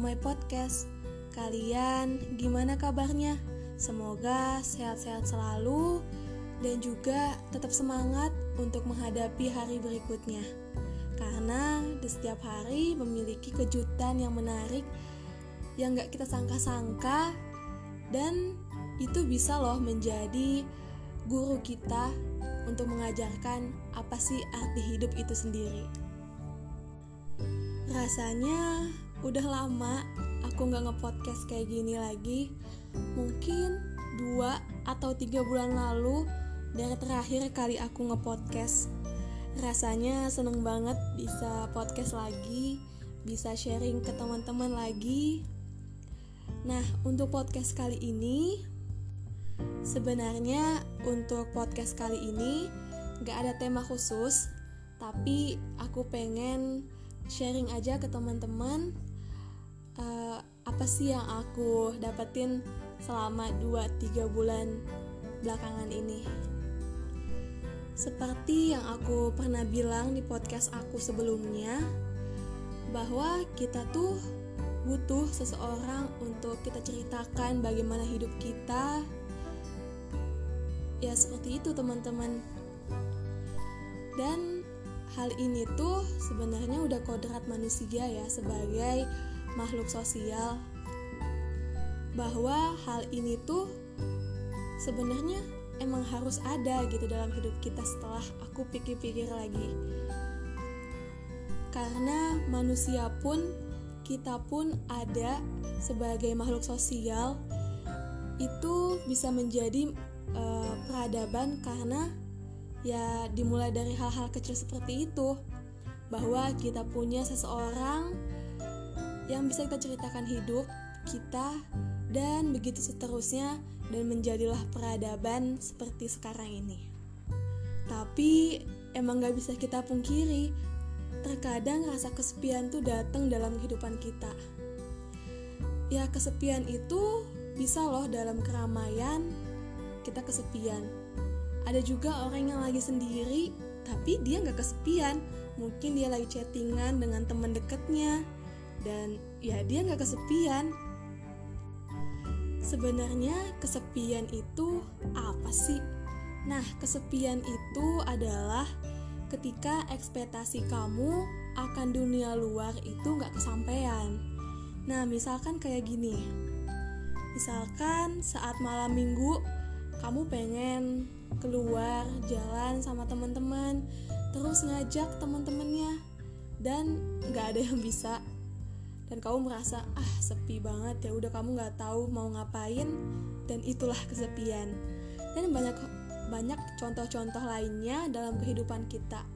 my podcast. Kalian gimana kabarnya? Semoga sehat-sehat selalu dan juga tetap semangat untuk menghadapi hari berikutnya. Karena di setiap hari memiliki kejutan yang menarik yang gak kita sangka-sangka dan itu bisa loh menjadi guru kita untuk mengajarkan apa sih arti hidup itu sendiri. Rasanya udah lama aku nggak ngepodcast kayak gini lagi. Mungkin dua atau tiga bulan lalu dari terakhir kali aku ngepodcast. Rasanya seneng banget bisa podcast lagi, bisa sharing ke teman-teman lagi. Nah, untuk podcast kali ini, sebenarnya untuk podcast kali ini gak ada tema khusus, tapi aku pengen sharing aja ke teman-teman uh, apa sih yang aku dapetin selama 2-3 bulan belakangan ini. Seperti yang aku pernah bilang di podcast aku sebelumnya, bahwa kita tuh butuh seseorang untuk kita ceritakan bagaimana hidup kita. Ya, seperti itu, teman-teman. Dan Hal ini tuh sebenarnya udah kodrat manusia ya sebagai makhluk sosial bahwa hal ini tuh sebenarnya emang harus ada gitu dalam hidup kita setelah aku pikir-pikir lagi. Karena manusia pun kita pun ada sebagai makhluk sosial itu bisa menjadi uh, peradaban karena ya dimulai dari hal-hal kecil seperti itu bahwa kita punya seseorang yang bisa kita ceritakan hidup kita dan begitu seterusnya dan menjadilah peradaban seperti sekarang ini. Tapi emang gak bisa kita pungkiri terkadang rasa kesepian tuh datang dalam kehidupan kita. Ya kesepian itu bisa loh dalam keramaian kita kesepian. Ada juga orang yang lagi sendiri tapi dia nggak kesepian. Mungkin dia lagi chattingan dengan teman deketnya dan ya dia nggak kesepian. Sebenarnya kesepian itu apa sih? Nah kesepian itu adalah ketika ekspektasi kamu akan dunia luar itu nggak kesampaian. Nah misalkan kayak gini. Misalkan saat malam minggu kamu pengen keluar jalan sama teman-teman terus ngajak teman-temannya dan nggak ada yang bisa dan kamu merasa ah sepi banget ya udah kamu nggak tahu mau ngapain. Dan itulah kesepian. Dan banyak banyak contoh-contoh lainnya dalam kehidupan kita.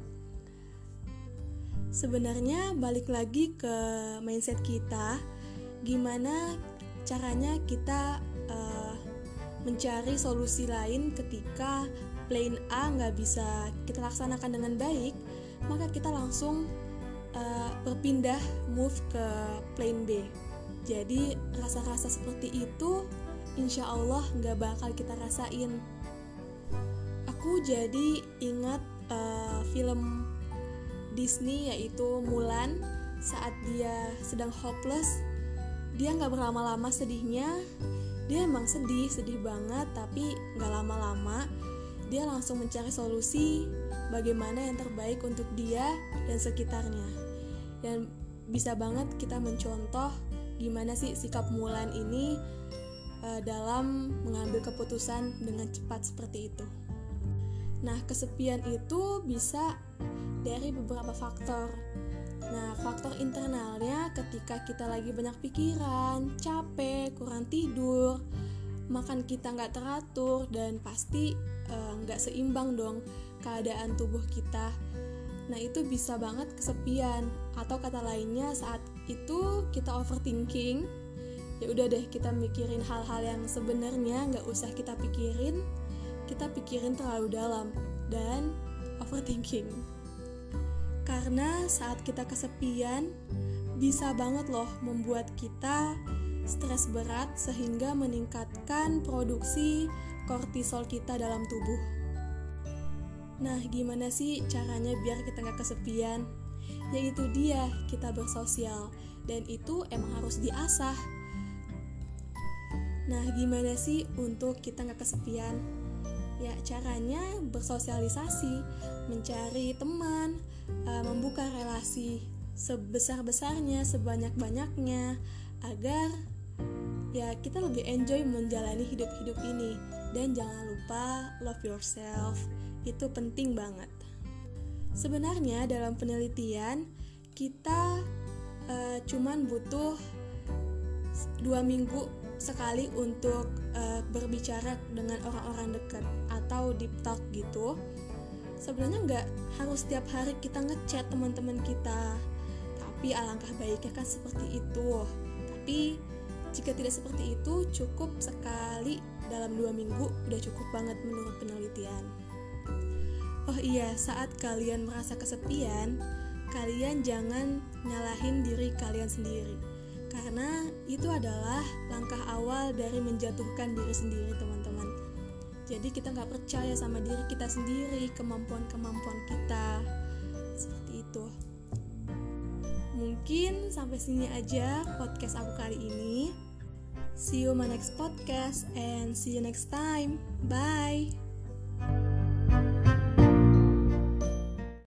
Sebenarnya balik lagi ke mindset kita gimana caranya kita uh, mencari solusi lain ketika plan A nggak bisa kita laksanakan dengan baik, maka kita langsung uh, berpindah move ke plan B. Jadi rasa-rasa seperti itu insya Allah nggak bakal kita rasain. Aku jadi ingat uh, film Disney yaitu Mulan saat dia sedang hopeless dia nggak berlama-lama sedihnya dia emang sedih sedih banget tapi nggak lama-lama dia langsung mencari solusi bagaimana yang terbaik untuk dia dan sekitarnya dan bisa banget kita mencontoh gimana sih sikap Mulan ini uh, dalam mengambil keputusan dengan cepat seperti itu. Nah, kesepian itu bisa dari beberapa faktor. Nah, faktor internalnya ketika kita lagi banyak pikiran, capek, kurang tidur, makan kita nggak teratur dan pasti eh, nggak uh, seimbang dong keadaan tubuh kita. Nah itu bisa banget kesepian atau kata lainnya saat itu kita overthinking ya udah deh kita mikirin hal-hal yang sebenarnya nggak usah kita pikirin kita pikirin terlalu dalam dan overthinking karena saat kita kesepian, bisa banget loh membuat kita stres berat sehingga meningkatkan produksi kortisol kita dalam tubuh. Nah, gimana sih caranya biar kita gak kesepian? Yaitu dia, kita bersosial. dan itu emang harus diasah. Nah, gimana sih untuk kita nggak kesepian? Ya, caranya bersosialisasi, mencari teman, uh, membuka relasi sebesar-besarnya, sebanyak-banyaknya, agar ya kita lebih enjoy menjalani hidup-hidup ini. Dan jangan lupa love yourself, itu penting banget. Sebenarnya dalam penelitian kita uh, cuman butuh dua minggu sekali untuk uh, berbicara dengan orang-orang dekat atau deep talk gitu. Sebenarnya nggak harus setiap hari kita ngechat teman-teman kita, tapi alangkah baiknya kan seperti itu. Tapi jika tidak seperti itu, cukup sekali dalam dua minggu udah cukup banget menurut penelitian. Oh iya, saat kalian merasa kesepian, kalian jangan nyalahin diri kalian sendiri. Karena itu adalah langkah awal dari menjatuhkan diri sendiri, teman-teman. Jadi kita nggak percaya sama diri kita sendiri, kemampuan-kemampuan kita. Seperti itu. Mungkin sampai sini aja podcast aku kali ini. See you my next podcast and see you next time. Bye.